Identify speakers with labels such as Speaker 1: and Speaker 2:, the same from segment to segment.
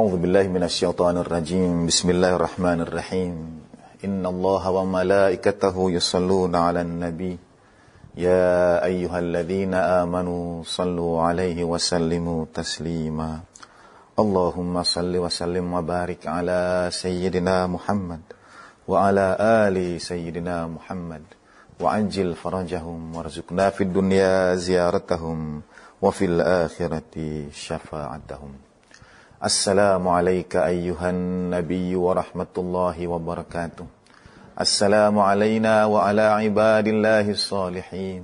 Speaker 1: أعوذ بالله من الشيطان الرجيم. بسم الله الرحمن الرحيم. إن الله وملائكته يصلون على النبي. يا أيها الذين آمنوا صلوا عليه وسلموا تسليما. اللهم صل وسلم وبارك على سيدنا محمد وعلى آل سيدنا محمد. وعجل فرجهم وارزقنا في الدنيا زيارتهم وفي الآخرة شفاعتهم. السلام عليك أيها النبي ورحمة الله وبركاته. السلام علينا وعلى عباد الله الصالحين.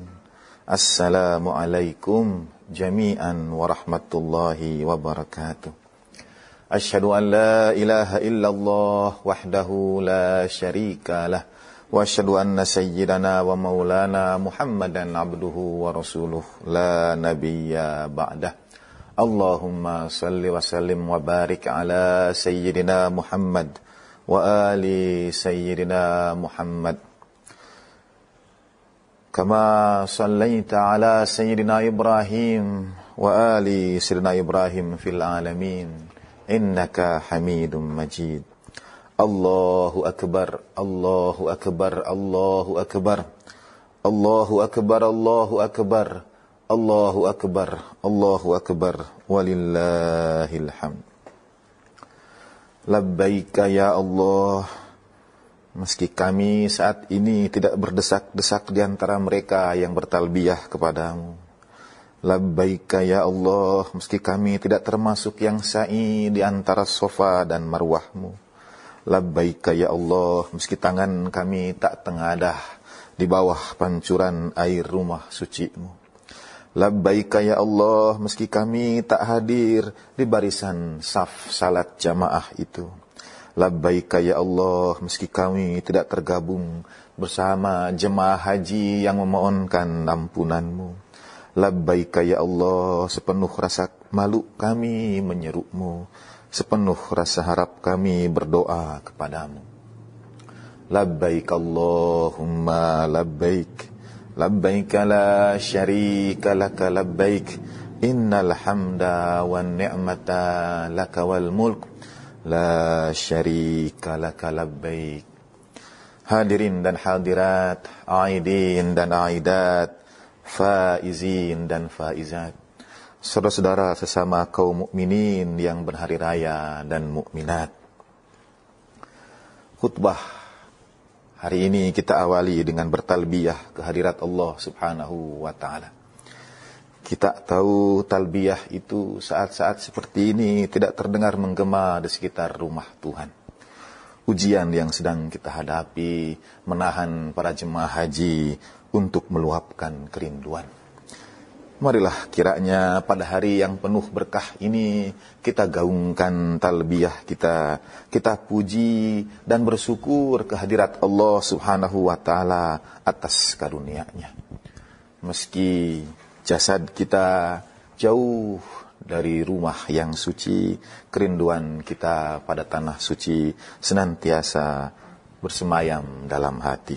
Speaker 1: السلام عليكم جميعا ورحمة الله وبركاته. أشهد أن لا إله إلا الله وحده لا شريك له. وأشهد أن سيدنا ومولانا محمدا عبده ورسوله. لا نبي بعده. اللهم صل وسلم وبارك على سيدنا محمد وآل سيدنا محمد كما صليت على سيدنا إبراهيم وآل سيدنا إبراهيم في العالمين إنك حميد مجيد الله أكبر الله أكبر الله أكبر الله أكبر الله أكبر الله أكبر Allahu Akbar, Allahu Akbar, walillahilhamd. Labbaika ya Allah, meski kami saat ini tidak berdesak-desak di antara mereka yang bertalbiyah kepadamu. Labbaika ya Allah, meski kami tidak termasuk yang sa'i di antara sofa dan marwahmu. Labbaika ya Allah, meski tangan kami tak tengadah di bawah pancuran air rumah sucimu. Labbaika ya Allah, meski kami tak hadir di barisan saf salat jamaah itu. Labbaika ya Allah, meski kami tidak tergabung bersama jemaah haji yang memohonkan ampunanmu. Labbaika ya Allah, sepenuh rasa malu kami menyerukmu, sepenuh rasa harap kami berdoa kepadamu. Labbaik Allahumma labbaik, syarika laka labbaik, innal hamda wan ni'mata laka wal mulk, La syarika laka labbaik. Hadirin dan hadirat Aidin dan aidat Faizin dan faizat. Saudara-saudara sesama kaum mukminin yang berhari raya dan mukminat. Khutbah hari ini kita awali dengan bertalbiyah kehadirat Allah subhanahu wa ta'ala kita tahu talbiyah itu saat-saat seperti ini tidak terdengar menggema di sekitar rumah Tuhan. Ujian yang sedang kita hadapi menahan para jemaah haji untuk meluapkan kerinduan. Marilah kiranya pada hari yang penuh berkah ini kita gaungkan talbiyah kita, kita puji dan bersyukur kehadirat Allah Subhanahu wa taala atas karunia-Nya. Meski jasad kita jauh dari rumah yang suci, kerinduan kita pada tanah suci senantiasa bersemayam dalam hati.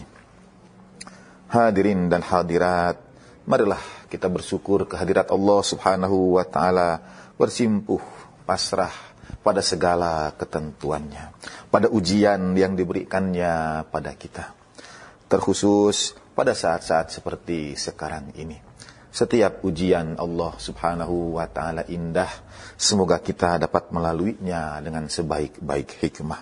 Speaker 1: Hadirin dan hadirat, marilah kita bersyukur kehadirat Allah Subhanahu wa taala, bersimpuh pasrah pada segala ketentuannya, pada ujian yang diberikannya pada kita. Terkhusus pada saat-saat seperti sekarang ini. Setiap ujian Allah subhanahu wa ta'ala indah. Semoga kita dapat melaluinya dengan sebaik-baik hikmah.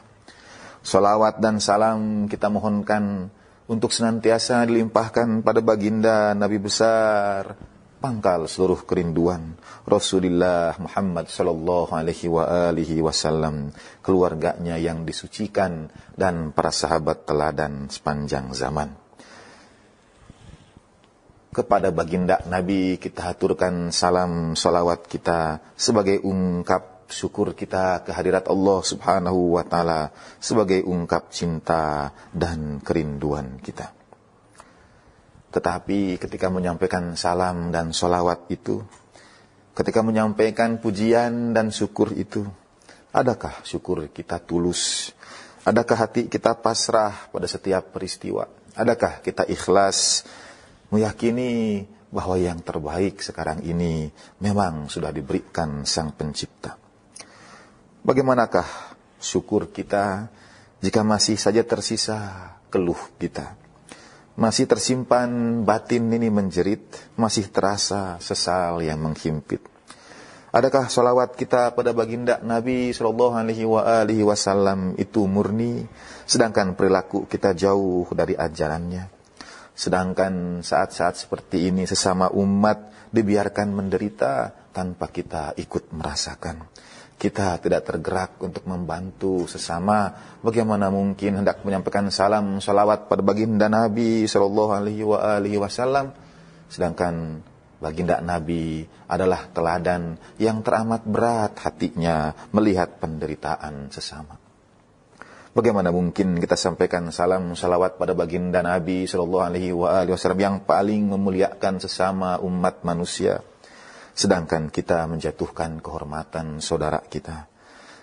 Speaker 1: Salawat dan salam kita mohonkan untuk senantiasa dilimpahkan pada baginda Nabi besar pangkal seluruh kerinduan Rasulullah Muhammad sallallahu alaihi wa alihi wasallam keluarganya yang disucikan dan para sahabat teladan sepanjang zaman. Kepada baginda Nabi kita haturkan salam salawat kita sebagai ungkap syukur kita kehadirat Allah subhanahu wa ta'ala sebagai ungkap cinta dan kerinduan kita. Tetapi ketika menyampaikan salam dan salawat itu, ketika menyampaikan pujian dan syukur itu, adakah syukur kita tulus? Adakah hati kita pasrah pada setiap peristiwa? Adakah kita ikhlas meyakini bahwa yang terbaik sekarang ini memang sudah diberikan Sang Pencipta. Bagaimanakah syukur kita jika masih saja tersisa keluh kita? Masih tersimpan batin ini menjerit, masih terasa sesal yang menghimpit. Adakah solawat kita pada baginda Nabi Shallallahu Alaihi Wasallam itu murni, sedangkan perilaku kita jauh dari ajarannya? Sedangkan saat-saat seperti ini sesama umat dibiarkan menderita tanpa kita ikut merasakan. Kita tidak tergerak untuk membantu sesama. Bagaimana mungkin hendak menyampaikan salam salawat pada baginda Nabi Shallallahu Alaihi Wasallam, sedangkan baginda Nabi adalah teladan yang teramat berat hatinya melihat penderitaan sesama. Bagaimana mungkin kita sampaikan salam salawat pada baginda Nabi Shallallahu Alaihi Wasallam yang paling memuliakan sesama umat manusia, sedangkan kita menjatuhkan kehormatan saudara kita,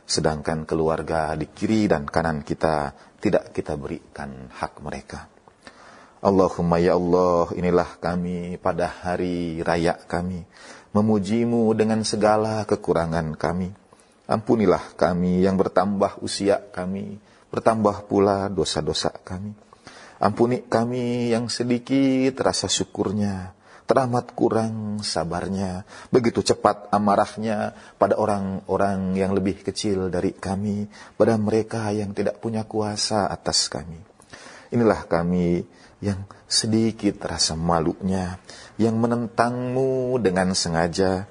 Speaker 1: sedangkan keluarga di kiri dan kanan kita tidak kita berikan hak mereka. Allahumma ya Allah, inilah kami pada hari raya kami, memujimu dengan segala kekurangan kami. Ampunilah kami yang bertambah usia kami, bertambah pula dosa-dosa kami. Ampuni kami yang sedikit rasa syukurnya, teramat kurang sabarnya, begitu cepat amarahnya pada orang-orang yang lebih kecil dari kami, pada mereka yang tidak punya kuasa atas kami. Inilah kami yang sedikit rasa malunya, yang menentangmu dengan sengaja,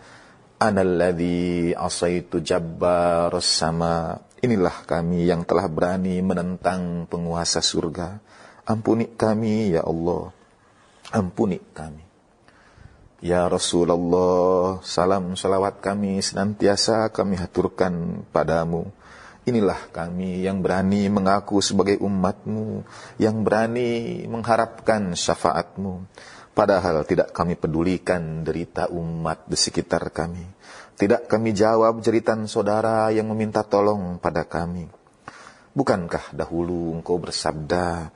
Speaker 1: Analladzi asaitu jabbar sama Inilah kami yang telah berani menentang penguasa surga. Ampuni kami, ya Allah. Ampuni kami. Ya Rasulullah, salam salawat kami senantiasa kami haturkan padamu. Inilah kami yang berani mengaku sebagai umatmu, yang berani mengharapkan syafaatmu. Padahal tidak kami pedulikan derita umat di sekitar kami. Tidak kami jawab jeritan saudara yang meminta tolong pada kami. Bukankah dahulu engkau bersabda,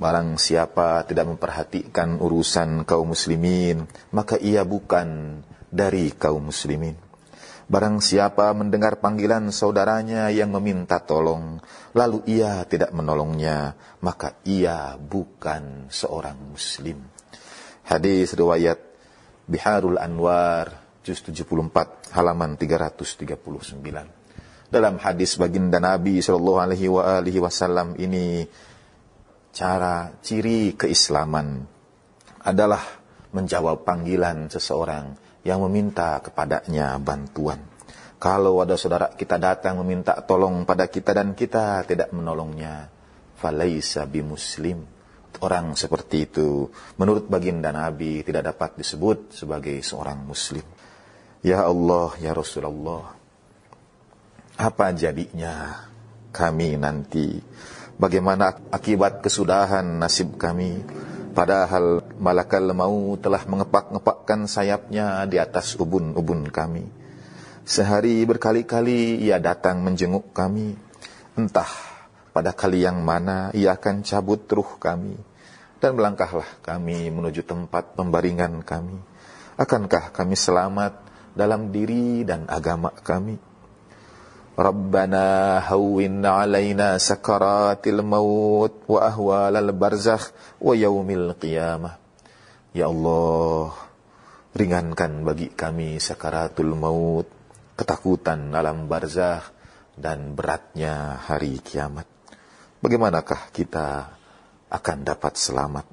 Speaker 1: Barang siapa tidak memperhatikan urusan kaum muslimin, maka ia bukan dari kaum muslimin. Barang siapa mendengar panggilan saudaranya yang meminta tolong, lalu ia tidak menolongnya, maka ia bukan seorang muslim. Hadis riwayat Biharul Anwar juz 74 halaman 339. Dalam hadis baginda Nabi Shallallahu alaihi wasallam ini cara ciri keislaman adalah menjawab panggilan seseorang yang meminta kepadanya bantuan. Kalau ada saudara kita datang meminta tolong pada kita dan kita tidak menolongnya, falaisa bimuslim. Orang seperti itu menurut baginda Nabi tidak dapat disebut sebagai seorang muslim. Ya Allah, ya Rasulullah, apa jadinya kami nanti? Bagaimana akibat kesudahan nasib kami? Padahal malakal mau telah mengepak-ngepakkan sayapnya di atas ubun-ubun kami. Sehari berkali-kali ia datang menjenguk kami. Entah pada kali yang mana ia akan cabut ruh kami. Dan melangkahlah kami menuju tempat pembaringan kami. Akankah kami selamat dalam diri dan agama kami. Alaina sakaratil maut wa ahwalal barzakh wa yaumil qiyamah. Ya Allah, ringankan bagi kami sakaratul maut, ketakutan alam barzakh dan beratnya hari kiamat. Bagaimanakah kita akan dapat selamat?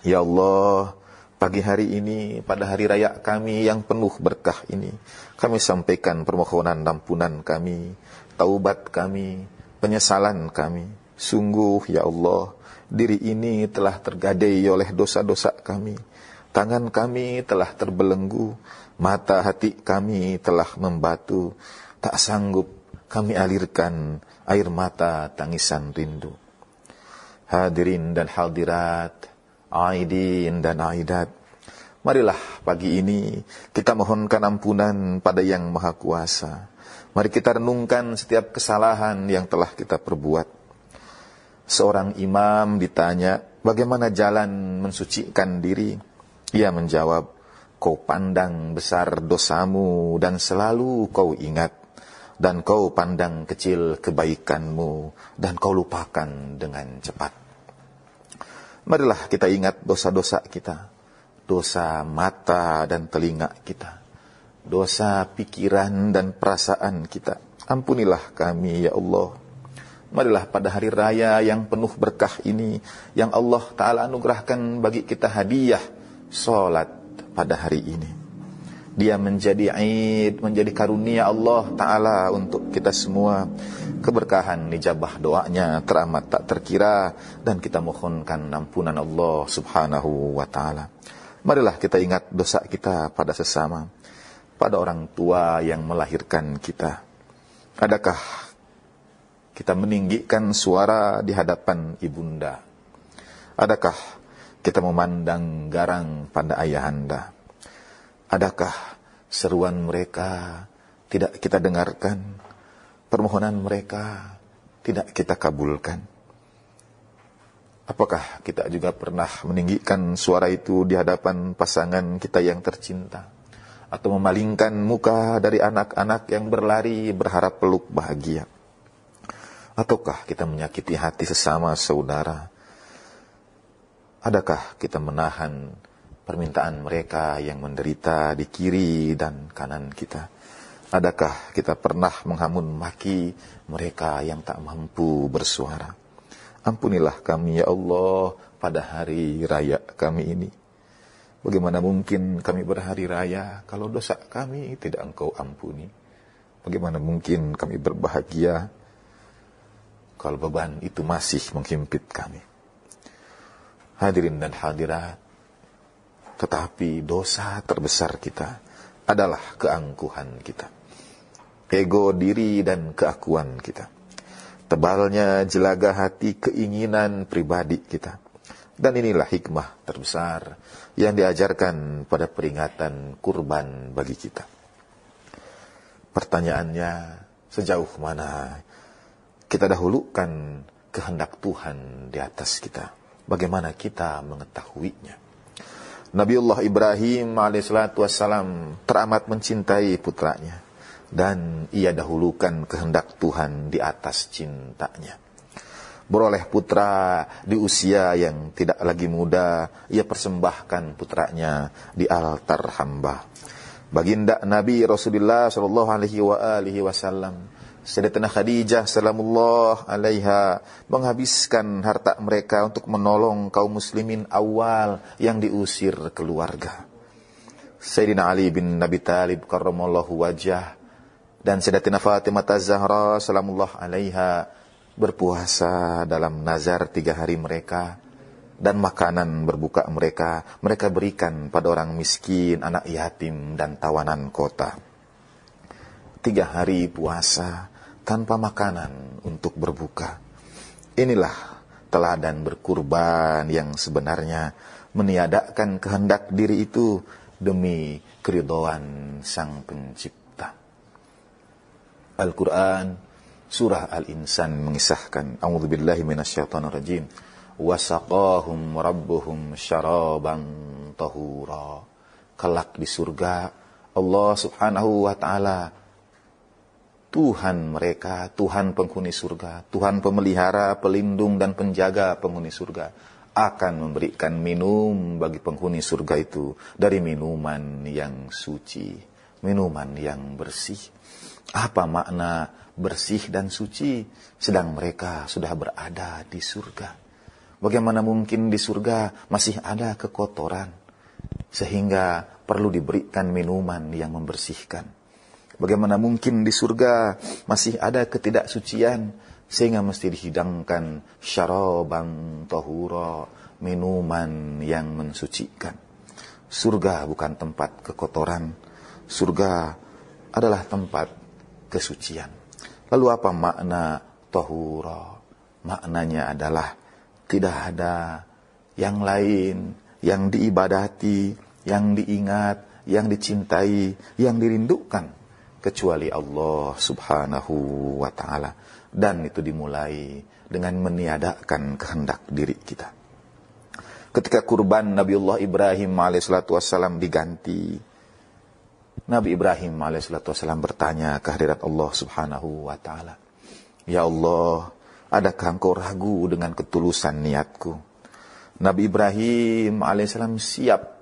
Speaker 1: Ya Allah, Pagi hari ini, pada hari raya kami yang penuh berkah ini, kami sampaikan permohonan ampunan kami, taubat kami, penyesalan kami. Sungguh, ya Allah, diri ini telah tergadai oleh dosa-dosa kami. Tangan kami telah terbelenggu, mata hati kami telah membatu. Tak sanggup kami alirkan air mata tangisan rindu. Hadirin dan hadirat, Aidin dan Aidat. Marilah pagi ini kita mohonkan ampunan pada Yang Maha Kuasa. Mari kita renungkan setiap kesalahan yang telah kita perbuat. Seorang imam ditanya, bagaimana jalan mensucikan diri? Ia menjawab, kau pandang besar dosamu dan selalu kau ingat. dan kau pandang kecil kebaikanmu dan kau lupakan dengan cepat. Marilah kita ingat dosa-dosa kita, dosa mata dan telinga kita, dosa pikiran dan perasaan kita. Ampunilah kami ya Allah. Marilah pada hari raya yang penuh berkah ini, yang Allah Ta'ala anugerahkan bagi kita hadiah, sholat pada hari ini dia menjadi aid, menjadi karunia Allah Ta'ala untuk kita semua. Keberkahan dijabah doanya teramat tak terkira dan kita mohonkan ampunan Allah Subhanahu wa Ta'ala. Marilah kita ingat dosa kita pada sesama, pada orang tua yang melahirkan kita. Adakah kita meninggikan suara di hadapan ibunda? Adakah kita memandang garang pada ayahanda? Adakah seruan mereka tidak kita dengarkan? Permohonan mereka tidak kita kabulkan? Apakah kita juga pernah meninggikan suara itu di hadapan pasangan kita yang tercinta? Atau memalingkan muka dari anak-anak yang berlari berharap peluk bahagia? Ataukah kita menyakiti hati sesama saudara? Adakah kita menahan permintaan mereka yang menderita di kiri dan kanan kita? Adakah kita pernah menghamun maki mereka yang tak mampu bersuara? Ampunilah kami ya Allah pada hari raya kami ini. Bagaimana mungkin kami berhari raya kalau dosa kami tidak engkau ampuni? Bagaimana mungkin kami berbahagia kalau beban itu masih menghimpit kami? Hadirin dan hadirat, tetapi dosa terbesar kita adalah keangkuhan kita. Ego diri dan keakuan kita. Tebalnya jelaga hati keinginan pribadi kita. Dan inilah hikmah terbesar yang diajarkan pada peringatan kurban bagi kita. Pertanyaannya, sejauh mana kita dahulukan kehendak Tuhan di atas kita? Bagaimana kita mengetahuinya? Nabiullah Ibrahim alaihissalatu wassalam teramat mencintai putranya dan ia dahulukan kehendak Tuhan di atas cintanya. Beroleh putra di usia yang tidak lagi muda, ia persembahkan putranya di altar hamba. Baginda Nabi Rasulullah Shallallahu Alaihi Wasallam Sayyidatina Khadijah salamullah alaiha menghabiskan harta mereka untuk menolong kaum muslimin awal yang diusir keluarga. Sayyidina Ali bin Nabi Talib karramallahu wajah dan Sayyidatina Fatimah Zahra salamullah alaiha berpuasa dalam nazar tiga hari mereka dan makanan berbuka mereka mereka berikan pada orang miskin, anak yatim dan tawanan kota. Tiga hari puasa tanpa makanan untuk berbuka. Inilah teladan berkurban yang sebenarnya meniadakan kehendak diri itu demi keridoan Sang Pencipta. Al-Quran Surah Al-Insan mengisahkan A'udzubillahi minasyaitonirrajim wasaqahum rabbuhum syaraban tahura kelak di surga Allah Subhanahu wa taala Tuhan mereka, Tuhan penghuni surga, Tuhan pemelihara, pelindung dan penjaga penghuni surga akan memberikan minum bagi penghuni surga itu dari minuman yang suci, minuman yang bersih. Apa makna bersih dan suci sedang mereka sudah berada di surga? Bagaimana mungkin di surga masih ada kekotoran sehingga perlu diberikan minuman yang membersihkan? Bagaimana mungkin di surga masih ada ketidaksucian sehingga mesti dihidangkan syarabang tahura, minuman yang mensucikan. Surga bukan tempat kekotoran, surga adalah tempat kesucian. Lalu apa makna tahura? Maknanya adalah tidak ada yang lain yang diibadati, yang diingat, yang dicintai, yang dirindukan kecuali Allah Subhanahu wa taala dan itu dimulai dengan meniadakan kehendak diri kita. Ketika kurban Nabiullah Ibrahim alaihissalatu wassalam diganti Nabi Ibrahim alaihissalam bertanya ke hadirat Allah subhanahu wa ta'ala. Ya Allah, adakah engkau ragu dengan ketulusan niatku? Nabi Ibrahim alaihissalam siap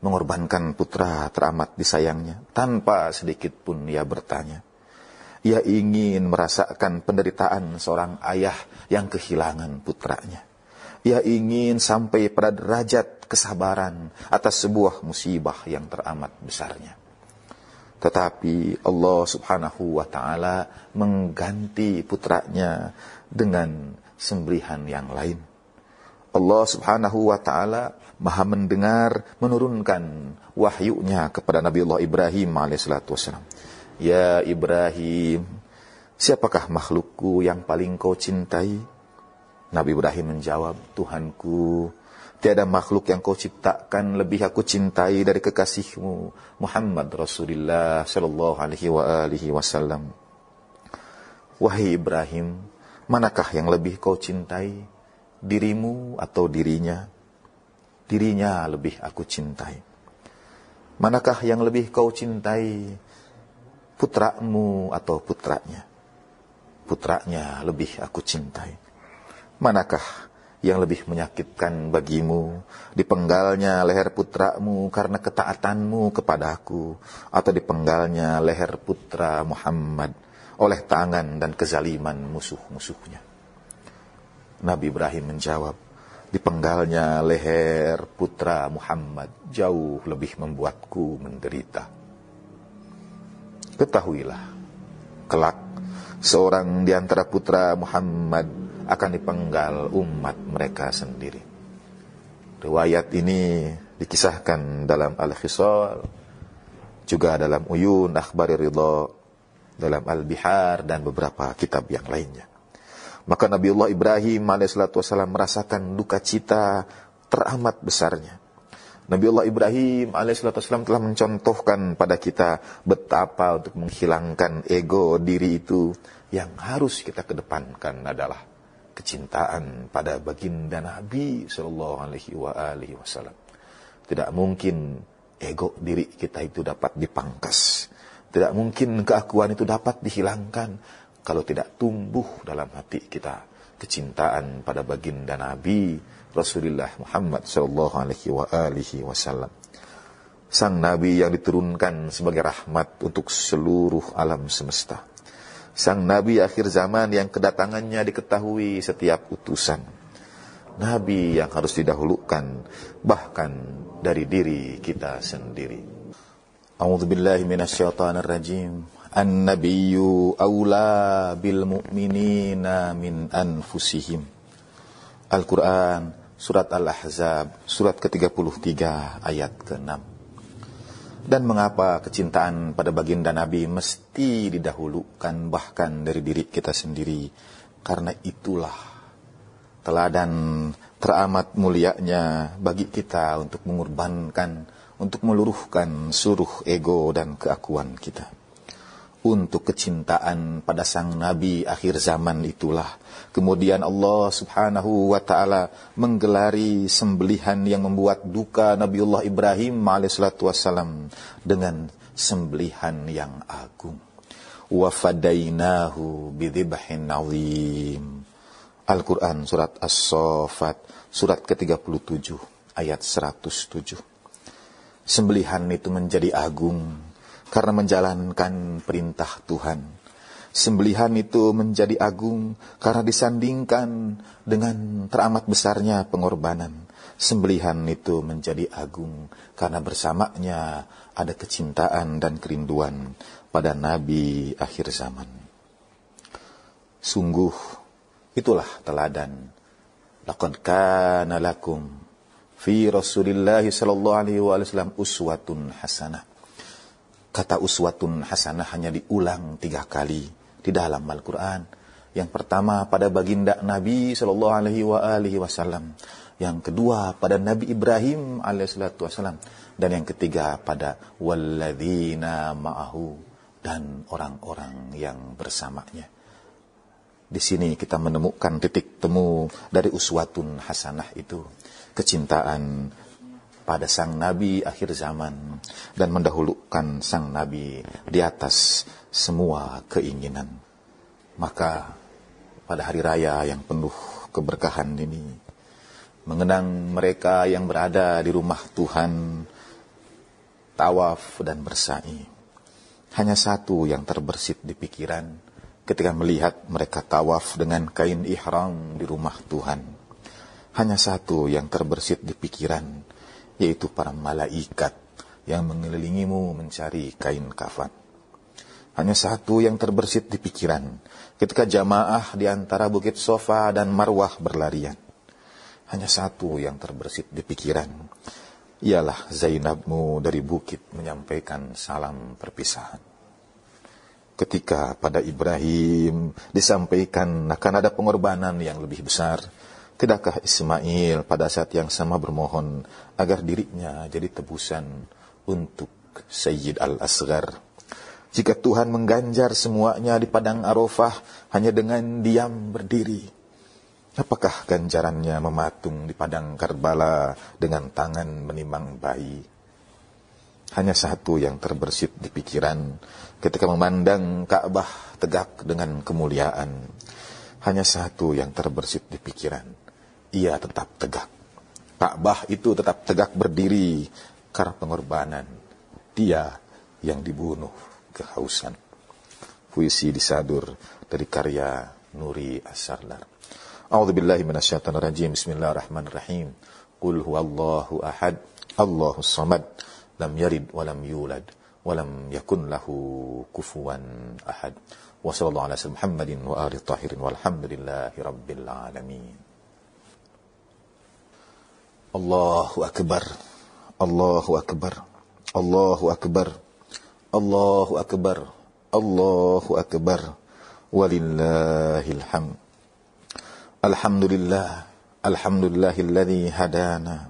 Speaker 1: mengorbankan putra teramat disayangnya. Tanpa sedikit pun ia bertanya. Ia ingin merasakan penderitaan seorang ayah yang kehilangan putranya. Ia ingin sampai pada derajat kesabaran atas sebuah musibah yang teramat besarnya. Tetapi Allah subhanahu wa ta'ala mengganti putranya dengan sembelihan yang lain. Allah subhanahu wa ta'ala maha mendengar menurunkan wahyunya kepada Nabi Allah Ibrahim alaihissalatu wassalam. Ya Ibrahim, siapakah makhlukku yang paling kau cintai? Nabi Ibrahim menjawab, Tuhanku, Tiada makhluk yang kau ciptakan lebih aku cintai dari kekasihmu Muhammad Rasulullah sallallahu alaihi wa alihi wasallam. Wahai Ibrahim, manakah yang lebih kau cintai? Dirimu atau dirinya? Dirinya lebih aku cintai. Manakah yang lebih kau cintai? Putramu atau putranya? Putranya lebih aku cintai. Manakah yang lebih menyakitkan bagimu, dipenggalnya leher putramu karena ketaatanmu kepadaku, atau dipenggalnya leher putra Muhammad oleh tangan dan kezaliman musuh-musuhnya. Nabi Ibrahim menjawab, dipenggalnya leher putra Muhammad jauh lebih membuatku menderita. Ketahuilah, kelak seorang di antara putra Muhammad akan dipenggal umat mereka sendiri. Riwayat ini dikisahkan dalam Al-Khisal, juga dalam Uyun, Akhbari Ridha, dalam Al-Bihar, dan beberapa kitab yang lainnya. Maka Nabiullah Ibrahim AS merasakan duka cita teramat besarnya. Nabiullah Ibrahim AS telah mencontohkan pada kita betapa untuk menghilangkan ego diri itu yang harus kita kedepankan adalah kecintaan pada baginda Nabi Shallallahu Alaihi Wasallam. Tidak mungkin ego diri kita itu dapat dipangkas. Tidak mungkin keakuan itu dapat dihilangkan kalau tidak tumbuh dalam hati kita kecintaan pada baginda Nabi Rasulullah Muhammad Shallallahu Alaihi Wasallam. Sang Nabi yang diturunkan sebagai rahmat untuk seluruh alam semesta Sang Nabi akhir zaman yang kedatangannya diketahui setiap utusan. Nabi yang harus didahulukan bahkan dari diri kita sendiri. A'udzubillahi. An-nabiyyu aula bil mu'minina min anfusihim. Al-Qur'an surat Al-Ahzab surat ke-33 ayat ke-6. Dan mengapa kecintaan pada baginda Nabi mesti didahulukan bahkan dari diri kita sendiri? Karena itulah teladan teramat mulianya bagi kita untuk mengorbankan, untuk meluruhkan suruh ego dan keakuan kita untuk kecintaan pada sang nabi akhir zaman itulah. Kemudian Allah Subhanahu wa taala menggelari sembelihan yang membuat duka Nabiullah Ibrahim alaihissalatu wassalam dengan sembelihan yang agung. Wa fadainahu bidzibhin azim. Al-Qur'an surat As-Saffat surat ke-37 ayat 107. Sembelihan itu menjadi agung karena menjalankan perintah Tuhan. Sembelihan itu menjadi agung karena disandingkan dengan teramat besarnya pengorbanan. Sembelihan itu menjadi agung karena bersamanya ada kecintaan dan kerinduan pada Nabi akhir zaman. Sungguh itulah teladan. Laqad kana lakum fi Rasulillah sallallahu alaihi wasallam uswatun hasanah Kata uswatun hasanah hanya diulang tiga kali di dalam Al-Quran. Yang pertama pada baginda Nabi Shallallahu Alaihi Wasallam. Yang kedua pada Nabi Ibrahim Alaihissalatu Wasallam. Dan yang ketiga pada walladzina ma'ahu dan orang-orang yang bersamanya. Di sini kita menemukan titik temu dari uswatun hasanah itu. Kecintaan pada sang nabi akhir zaman. dan mendahulukan sang Nabi di atas semua keinginan. Maka pada hari raya yang penuh keberkahan ini, mengenang mereka yang berada di rumah Tuhan, tawaf dan bersa'i. Hanya satu yang terbersit di pikiran ketika melihat mereka tawaf dengan kain ihram di rumah Tuhan. Hanya satu yang terbersit di pikiran, yaitu para malaikat yang mengelilingimu mencari kain kafan. Hanya satu yang terbersit di pikiran ketika jamaah di antara Bukit Sofa dan Marwah berlarian. Hanya satu yang terbersit di pikiran, ialah Zainabmu dari bukit menyampaikan salam perpisahan. Ketika pada Ibrahim disampaikan akan ada pengorbanan yang lebih besar, tidakkah Ismail pada saat yang sama bermohon agar dirinya jadi tebusan untuk Sayyid Al-Asghar? Jika Tuhan mengganjar semuanya di padang Arafah hanya dengan diam berdiri, Apakah ganjarannya mematung di padang Karbala dengan tangan menimang bayi? Hanya satu yang terbersit di pikiran ketika memandang Ka'bah tegak dengan kemuliaan. Hanya satu yang terbersit di pikiran ia tetap tegak. Ka'bah itu tetap tegak berdiri karena pengorbanan dia yang dibunuh kehausan. Puisi disadur dari karya Nuri As-Sardar. A'udzu billahi minasyaitonir rajim. Bismillahirrahmanirrahim. Qul huwallahu ahad, Allahu samad, lam yalid wa lam yulad wa lam yakun lahu kufuwan ahad. Wa sallallahu ala Muhammadin wa alihi tahirin walhamdulillahi rabbil alamin. Allahu Akbar. Allahu Akbar. Allahu Akbar. Allahu Akbar. Allahu Akbar. Walillahil Hamd. Alhamdulillah. Alhamdulillahilladzi hadana.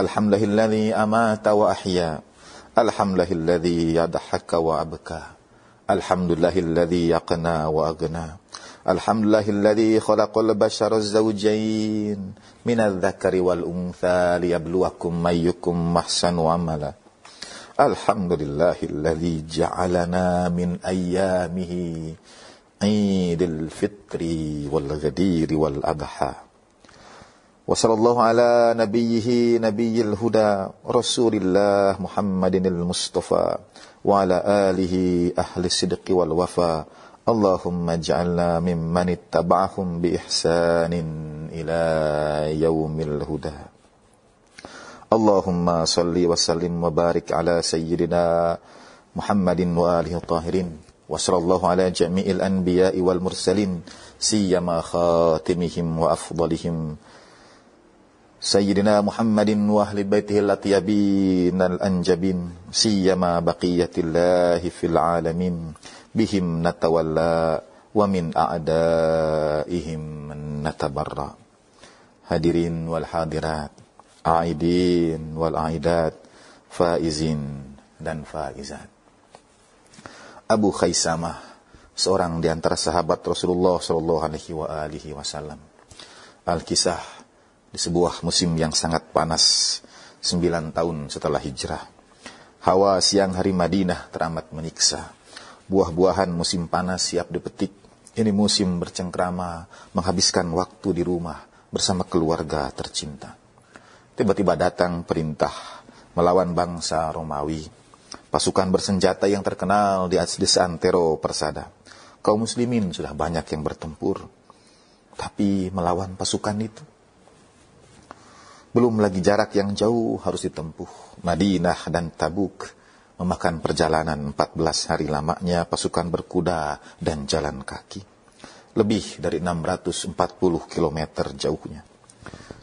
Speaker 1: Alhamdulillahilladzi amata wa ahya. Alhamdulillahilladzi yadhaka wa abka. Alhamdulillahilladzi yaqna wa agna الحمد لله الذي خلق البشر الزوجين من الذكر والأنثى ليبلوكم أيكم أحسن عملا الحمد لله الذي جعلنا من أيامه عيد الفطر والغدير والأضحى وصلى الله على نبيه نبي الهدى رسول الله محمد المصطفى وعلى آله أهل الصدق والوفا اللهم اجعلنا ممن اتبعهم بإحسان إلى يوم الهدى. اللهم صل وسلم وبارك على سيدنا محمد وآله الطاهرين وصلى الله على جميع الأنبياء والمرسلين سيما خاتمهم وأفضلهم. سيدنا محمد وأهل بيته الأطيبين الأنجبين سيما بقية الله في العالمين. bihim natawalla wa min a'daihim natabarra. Hadirin wal hadirat aidin wal aidat faizin dan faizat. Abu Khaisamah seorang di antara sahabat Rasulullah sallallahu alaihi wa alihi wasallam. Al-Kisah di sebuah musim yang sangat panas sembilan tahun setelah hijrah. Hawa siang hari Madinah teramat menyiksa. Buah-buahan musim panas siap dipetik. Ini musim bercengkrama, menghabiskan waktu di rumah bersama keluarga tercinta. Tiba-tiba datang perintah melawan bangsa Romawi pasukan bersenjata yang terkenal di desa Antero Persada. Kaum muslimin sudah banyak yang bertempur, tapi melawan pasukan itu. Belum lagi jarak yang jauh harus ditempuh. Madinah dan Tabuk memakan perjalanan 14 hari lamanya pasukan berkuda dan jalan kaki. Lebih dari 640 km jauhnya.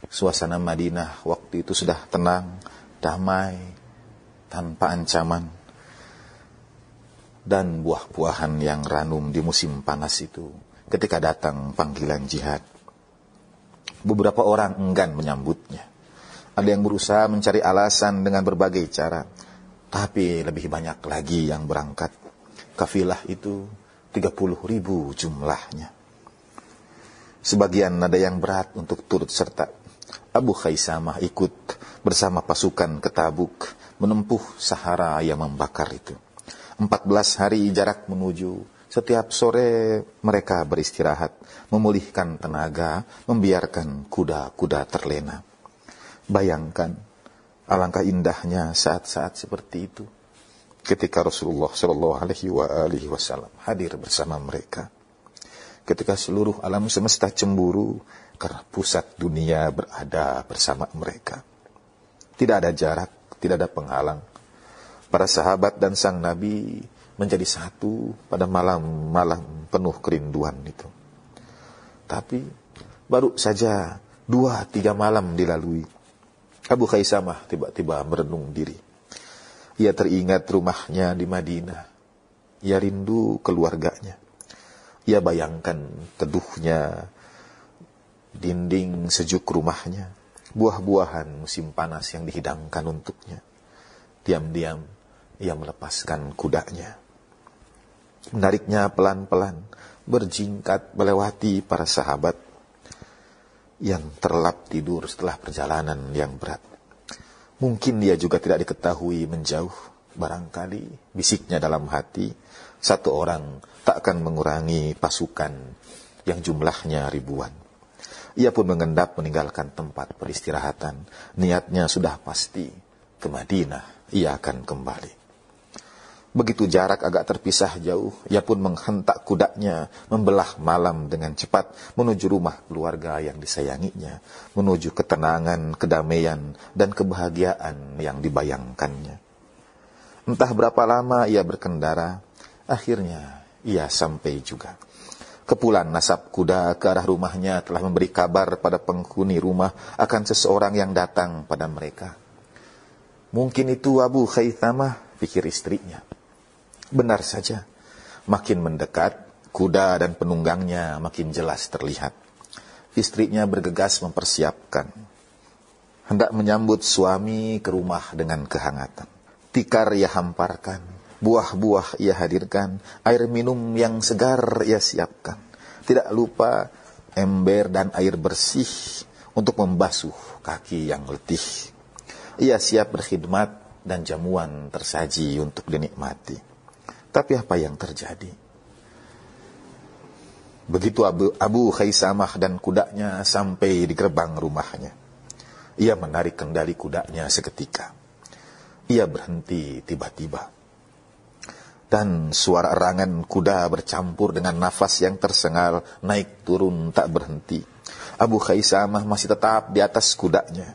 Speaker 1: Suasana Madinah waktu itu sudah tenang, damai, tanpa ancaman dan buah-buahan yang ranum di musim panas itu ketika datang panggilan jihad. Beberapa orang enggan menyambutnya. Ada yang berusaha mencari alasan dengan berbagai cara. Tapi lebih banyak lagi yang berangkat. Kafilah itu 30 ribu jumlahnya. Sebagian ada yang berat untuk turut serta. Abu Khaisamah ikut bersama pasukan ke Tabuk menempuh Sahara yang membakar itu. 14 hari jarak menuju. Setiap sore mereka beristirahat, memulihkan tenaga, membiarkan kuda-kuda terlena. Bayangkan, alangkah indahnya saat-saat seperti itu. Ketika Rasulullah Shallallahu Alaihi Wasallam hadir bersama mereka, ketika seluruh alam semesta cemburu karena pusat dunia berada bersama mereka, tidak ada jarak, tidak ada penghalang. Para sahabat dan sang Nabi menjadi satu pada malam-malam penuh kerinduan itu. Tapi baru saja dua tiga malam dilalui. Abu Khaisamah tiba-tiba merenung diri. Ia teringat rumahnya di Madinah. Ia rindu keluarganya. Ia bayangkan teduhnya dinding sejuk rumahnya, buah-buahan musim panas yang dihidangkan untuknya. Diam-diam ia melepaskan kudanya. Menariknya pelan-pelan, berjingkat melewati para sahabat yang terlap tidur setelah perjalanan yang berat. Mungkin dia juga tidak diketahui menjauh. Barangkali bisiknya dalam hati, satu orang tak akan mengurangi pasukan yang jumlahnya ribuan. Ia pun mengendap meninggalkan tempat peristirahatan. Niatnya sudah pasti ke Madinah. Ia akan kembali. Begitu jarak agak terpisah jauh, ia pun menghentak kudanya, membelah malam dengan cepat menuju rumah keluarga yang disayanginya, menuju ketenangan, kedamaian, dan kebahagiaan yang dibayangkannya. Entah berapa lama ia berkendara, akhirnya ia sampai juga. Kepulan nasab kuda ke arah rumahnya telah memberi kabar pada penghuni rumah akan seseorang yang datang pada mereka. Mungkin itu Abu Khaythamah, pikir istrinya. Benar saja, makin mendekat, kuda dan penunggangnya makin jelas terlihat. Istrinya bergegas mempersiapkan. Hendak menyambut suami ke rumah dengan kehangatan. Tikar ia hamparkan, buah-buah ia hadirkan, air minum yang segar ia siapkan. Tidak lupa ember dan air bersih untuk membasuh kaki yang letih. Ia siap berkhidmat dan jamuan tersaji untuk dinikmati. Tapi apa yang terjadi? Begitu Abu, Abu Khaisamah dan kudanya sampai di gerbang rumahnya. Ia menarik kendali kudanya seketika. Ia berhenti tiba-tiba. Dan suara erangan kuda bercampur dengan nafas yang tersengal, naik turun tak berhenti. Abu Khaisamah masih tetap di atas kudanya.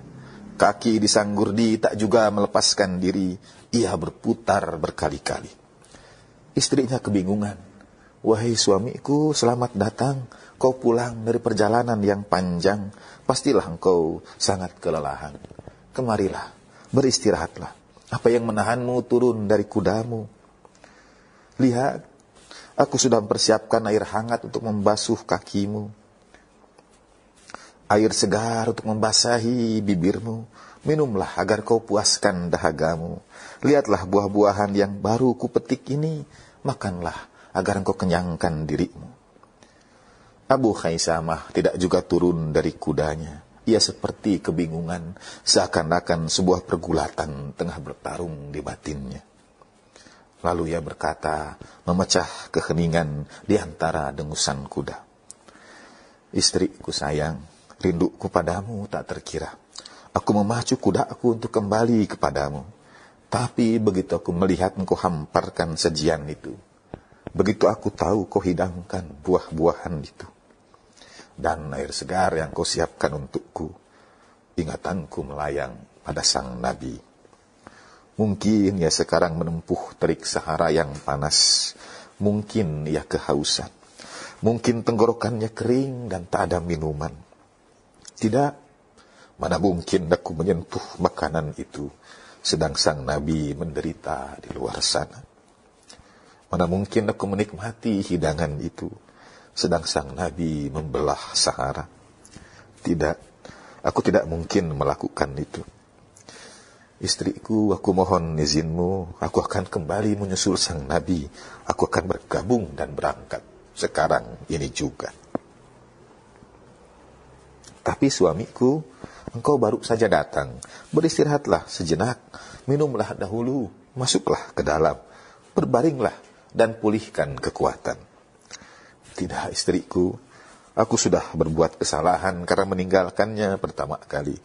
Speaker 1: Kaki disanggurdi tak juga melepaskan diri. Ia berputar berkali-kali. Istrinya kebingungan. Wahai suamiku, selamat datang. Kau pulang dari perjalanan yang panjang. Pastilah engkau sangat kelelahan. Kemarilah, beristirahatlah. Apa yang menahanmu turun dari kudamu? Lihat, aku sudah mempersiapkan air hangat untuk membasuh kakimu. Air segar untuk membasahi bibirmu. Minumlah agar kau puaskan dahagamu. Lihatlah buah-buahan yang baru kupetik ini makanlah agar engkau kenyangkan dirimu. Abu Khaisamah tidak juga turun dari kudanya. Ia seperti kebingungan, seakan-akan sebuah pergulatan tengah bertarung di batinnya. Lalu ia berkata, memecah keheningan di antara dengusan kuda. Istriku sayang, rinduku padamu tak terkira. Aku memacu kudaku untuk kembali kepadamu tapi begitu aku melihat engkau hamparkan sajian itu, begitu aku tahu kau hidangkan buah-buahan itu, dan air segar yang kau siapkan untukku, ingatanku melayang pada sang Nabi. Mungkin ia sekarang menempuh terik Sahara yang panas, mungkin ia kehausan, mungkin tenggorokannya kering dan tak ada minuman. Tidak, mana mungkin aku menyentuh makanan itu sedang sang Nabi menderita di luar sana. Mana mungkin aku menikmati hidangan itu, sedang sang Nabi membelah Sahara. Tidak, aku tidak mungkin melakukan itu. Istriku, aku mohon izinmu, aku akan kembali menyusul sang Nabi. Aku akan bergabung dan berangkat sekarang ini juga. Tapi suamiku engkau baru saja datang. Beristirahatlah sejenak, minumlah dahulu, masuklah ke dalam, berbaringlah dan pulihkan kekuatan. Tidak istriku, aku sudah berbuat kesalahan karena meninggalkannya pertama kali.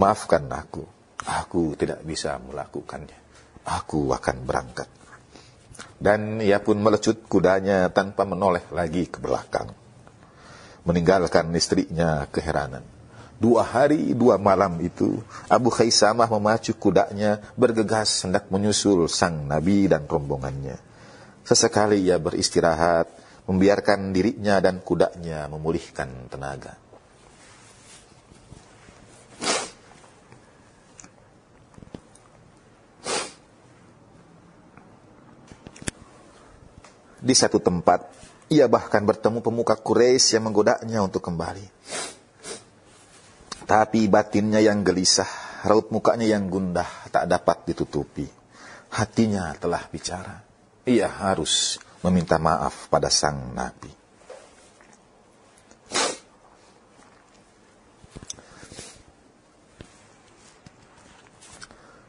Speaker 1: Maafkan aku, aku tidak bisa melakukannya. Aku akan berangkat. Dan ia pun melecut kudanya tanpa menoleh lagi ke belakang. Meninggalkan istrinya keheranan. Dua hari, dua malam itu, Abu Khaisamah memacu kudanya bergegas hendak menyusul sang Nabi dan rombongannya. Sesekali ia beristirahat, membiarkan dirinya dan kudanya memulihkan tenaga. Di satu tempat, ia bahkan bertemu pemuka Quraisy yang menggodanya untuk kembali. Tapi batinnya yang gelisah, raut mukanya yang gundah tak dapat ditutupi. Hatinya telah bicara. Ia harus meminta maaf pada sang Nabi.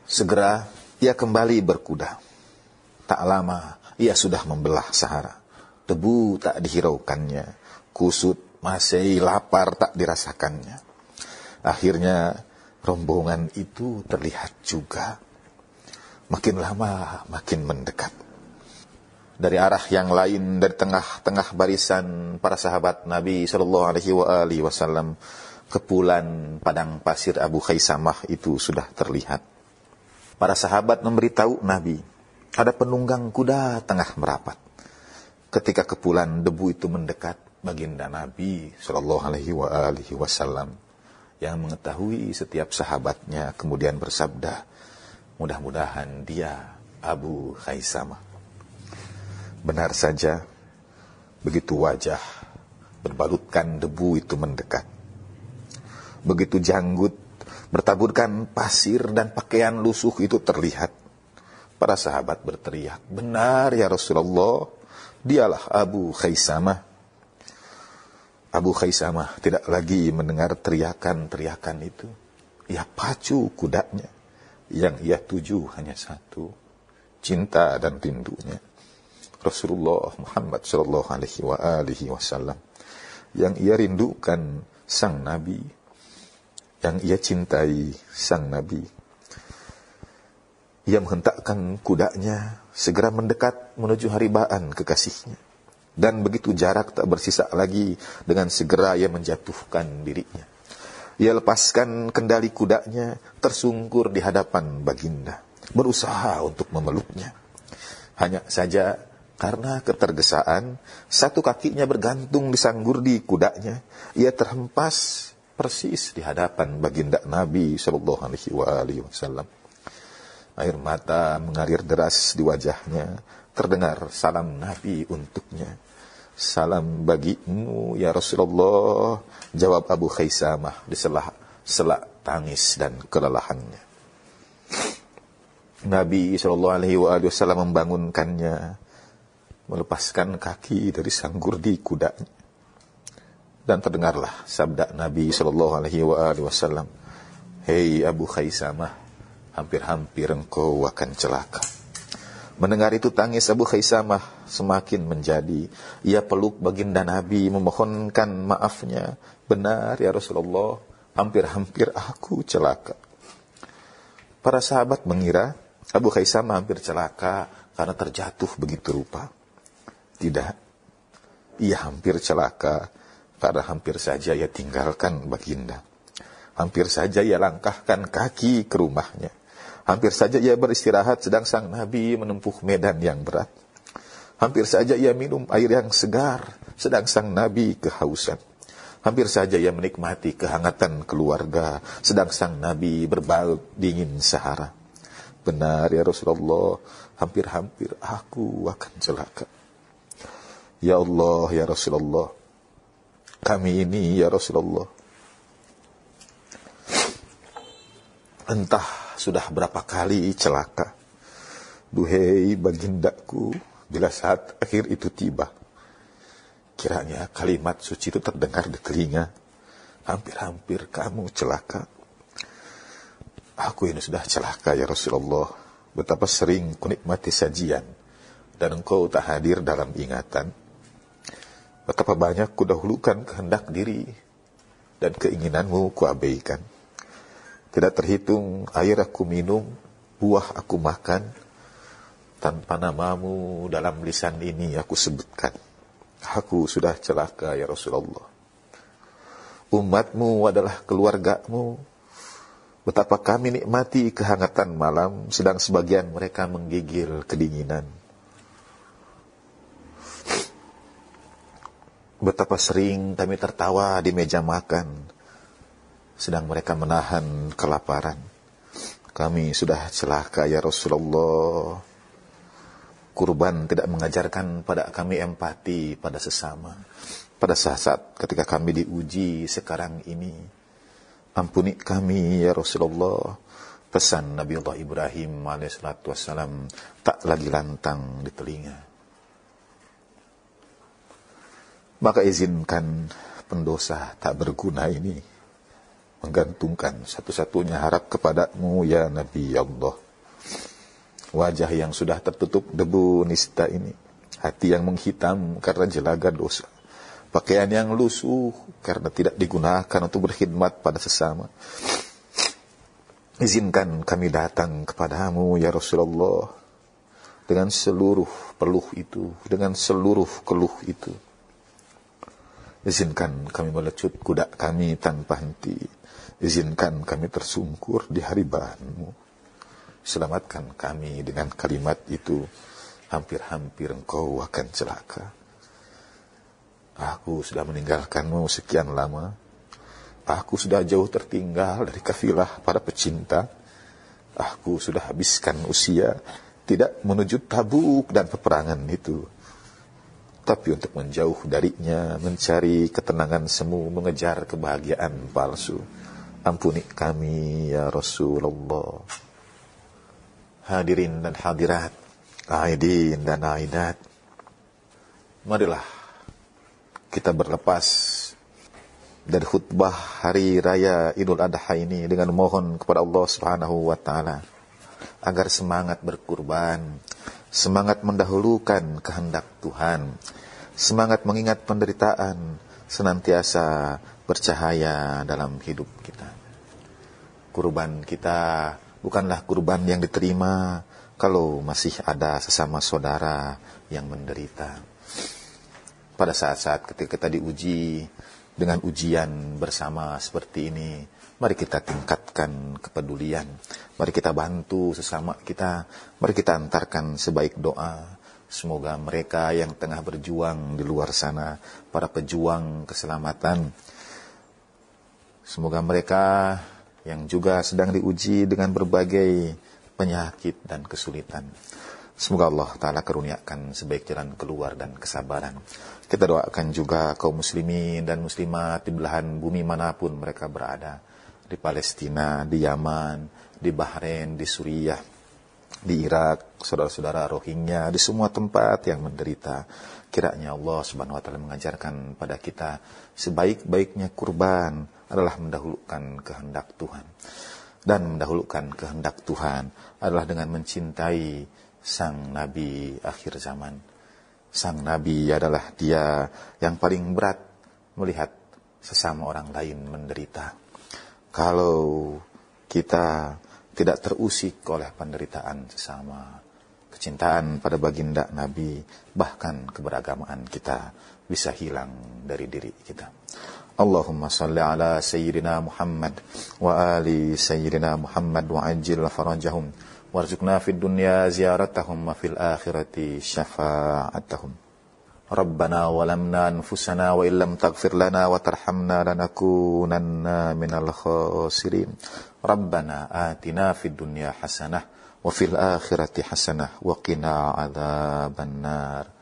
Speaker 1: Segera ia kembali berkuda. Tak lama ia sudah membelah Sahara. Debu tak dihiraukannya, kusut masih lapar tak dirasakannya. Akhirnya rombongan itu terlihat juga. Makin lama makin mendekat. Dari arah yang lain dari tengah-tengah barisan para sahabat Nabi Shallallahu Alaihi Wasallam kepulan padang pasir Abu Khaisamah itu sudah terlihat. Para sahabat memberitahu Nabi ada penunggang kuda tengah merapat. Ketika kepulan debu itu mendekat, baginda Nabi Shallallahu Alaihi Wasallam yang mengetahui setiap sahabatnya kemudian bersabda, mudah-mudahan dia Abu Khaisamah. Benar saja, begitu wajah berbalutkan debu itu mendekat. Begitu janggut bertaburkan pasir dan pakaian lusuh itu terlihat Para sahabat berteriak, benar ya Rasulullah, dialah Abu Khaisamah. Abu Khaisamah tidak lagi mendengar teriakan-teriakan itu. Ia pacu kudanya. Yang ia tuju hanya satu. Cinta dan rindunya. Rasulullah Muhammad Shallallahu Alaihi Wasallam yang ia rindukan sang Nabi, yang ia cintai sang Nabi, ia menghentakkan kudanya segera mendekat menuju haribaan kekasihnya. Dan begitu jarak tak bersisa lagi dengan segera ia menjatuhkan dirinya. Ia lepaskan kendali kudanya tersungkur di hadapan baginda. Berusaha untuk memeluknya. Hanya saja karena ketergesaan, satu kakinya bergantung di sanggurdi kudanya. Ia terhempas persis di hadapan baginda Nabi Shallallahu Alaihi Wasallam. Air mata mengalir deras di wajahnya. Terdengar salam Nabi untuknya. Salam bagimu ya Rasulullah. Jawab Abu Khaisamah di selah selak tangis dan kelelahannya. Nabi Shallallahu Alaihi Wasallam membangunkannya, melepaskan kaki dari sanggur di kudanya, dan terdengarlah sabda Nabi Shallallahu Alaihi Wasallam, Hei Abu Khaisamah, hampir-hampir engkau akan celaka. Mendengar itu tangis Abu Khaisamah semakin menjadi. Ia peluk baginda Nabi memohonkan maafnya. Benar ya Rasulullah, hampir-hampir aku celaka. Para sahabat mengira Abu Khaisamah hampir celaka karena terjatuh begitu rupa. Tidak, ia hampir celaka karena hampir saja ia tinggalkan baginda. Hampir saja ia langkahkan kaki ke rumahnya Hampir saja ia beristirahat sedang sang Nabi menempuh medan yang berat. Hampir saja ia minum air yang segar sedang sang Nabi kehausan. Hampir saja ia menikmati kehangatan keluarga sedang sang Nabi berbalut dingin sahara. Benar ya Rasulullah, hampir-hampir aku akan celaka. Ya Allah, ya Rasulullah, kami ini ya Rasulullah. Entah sudah berapa kali celaka. Duhai bagindaku, bila saat akhir itu tiba. Kiranya kalimat suci itu terdengar di telinga. Hampir-hampir kamu celaka. Aku ini sudah celaka ya Rasulullah. Betapa sering kunikmati sajian dan engkau tak hadir dalam ingatan. Betapa banyak kudahulukan kehendak diri dan keinginanmu kuabaikan. Tidak terhitung air aku minum, buah aku makan, tanpa namamu dalam lisan ini aku sebutkan. Aku sudah celaka ya Rasulullah. Umatmu adalah keluargamu, Betapa kami nikmati kehangatan malam, sedang sebagian mereka menggigil kedinginan. Betapa sering kami tertawa di meja makan, sedang mereka menahan kelaparan. Kami sudah celaka ya Rasulullah. Kurban tidak mengajarkan pada kami empati pada sesama. Pada saat-saat ketika kami diuji sekarang ini, Ampuni kami ya Rasulullah. Pesan Nabi Allah Ibrahim alaihissalatu wassalam tak lagi lantang di telinga. Maka izinkan pendosa tak berguna ini menggantungkan satu-satunya harap kepadamu ya Nabi Allah. Wajah yang sudah tertutup debu nista ini, hati yang menghitam karena jelaga dosa pakaian yang lusuh karena tidak digunakan untuk berkhidmat pada sesama. Izinkan kami datang kepadamu ya Rasulullah dengan seluruh peluh itu, dengan seluruh keluh itu. Izinkan kami melecut kuda kami tanpa henti. Izinkan kami tersungkur di hari bahanmu. Selamatkan kami dengan kalimat itu. Hampir-hampir engkau akan celaka. Aku sudah meninggalkanmu sekian lama. Aku sudah jauh tertinggal dari kafilah para pecinta. Aku sudah habiskan usia tidak menuju tabuk dan peperangan itu. Tapi untuk menjauh darinya, mencari ketenangan semu, mengejar kebahagiaan palsu. Ampuni kami ya Rasulullah. Hadirin dan hadirat, aidin dan aidat. Marilah kita berlepas dari khutbah hari raya Idul Adha ini dengan mohon kepada Allah Subhanahu wa taala agar semangat berkurban, semangat mendahulukan kehendak Tuhan, semangat mengingat penderitaan senantiasa bercahaya dalam hidup kita. Kurban kita bukanlah kurban yang diterima kalau masih ada sesama saudara yang menderita pada saat-saat ketika kita diuji dengan ujian bersama seperti ini, mari kita tingkatkan kepedulian. Mari kita bantu sesama kita. Mari kita antarkan sebaik doa. Semoga mereka yang tengah berjuang di luar sana, para pejuang keselamatan, semoga mereka yang juga sedang diuji dengan berbagai penyakit dan kesulitan. Semoga Allah Ta'ala keruniakan sebaik jalan keluar dan kesabaran. Kita doakan juga kaum muslimin dan muslimat di belahan bumi mana pun mereka berada. Di Palestina, di Yaman, di Bahrain, di Suriah, di Irak, saudara-saudara Rohingya, di semua tempat yang menderita. Kiranya Allah Subhanahu wa taala mengajarkan pada kita sebaik-baiknya kurban adalah mendahulukan kehendak Tuhan. Dan mendahulukan kehendak Tuhan adalah dengan mencintai sang nabi akhir zaman. Sang nabi adalah dia yang paling berat melihat sesama orang lain menderita. Kalau kita tidak terusik oleh penderitaan sesama, kecintaan pada baginda Nabi, bahkan keberagamaan kita bisa hilang dari diri kita. اللهم صل على سيدنا محمد وآل سيدنا محمد وعجل فرجهم وارزقنا في الدنيا زيارتهم وفي الآخرة شفاعتهم. ربنا ولمنا أنفسنا وإن لم تغفر لنا وترحمنا لنكونن من الخاسرين. ربنا آتنا في الدنيا حسنة وفي الآخرة حسنة وقنا عذاب النار.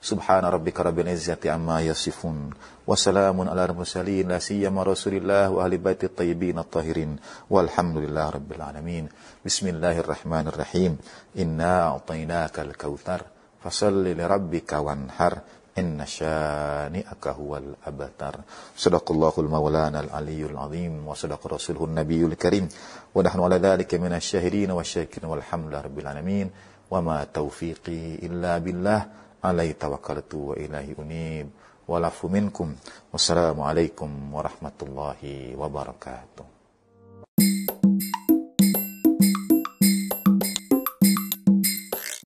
Speaker 1: سبحان ربك رب العزة عما يصفون وسلام على المرسلين لا سيما رسول الله وأهل بيت الطيبين الطاهرين. والحمد لله رب العالمين. بسم الله الرحمن الرحيم. إنا أعطيناك الكوثر فصل لربك وانحر إن شانئك هو الأبتر. صدق الله المولانا العلي العظيم وصدق رسوله النبي الكريم. ونحن على ذلك من الشاهدين والشاكرين والحمد لله رب العالمين. وما توفيقي إلا بالله. عليه توكلت وإليه أنيب. والعفو منكم. والسلام عليكم ورحمة الله وبركاته.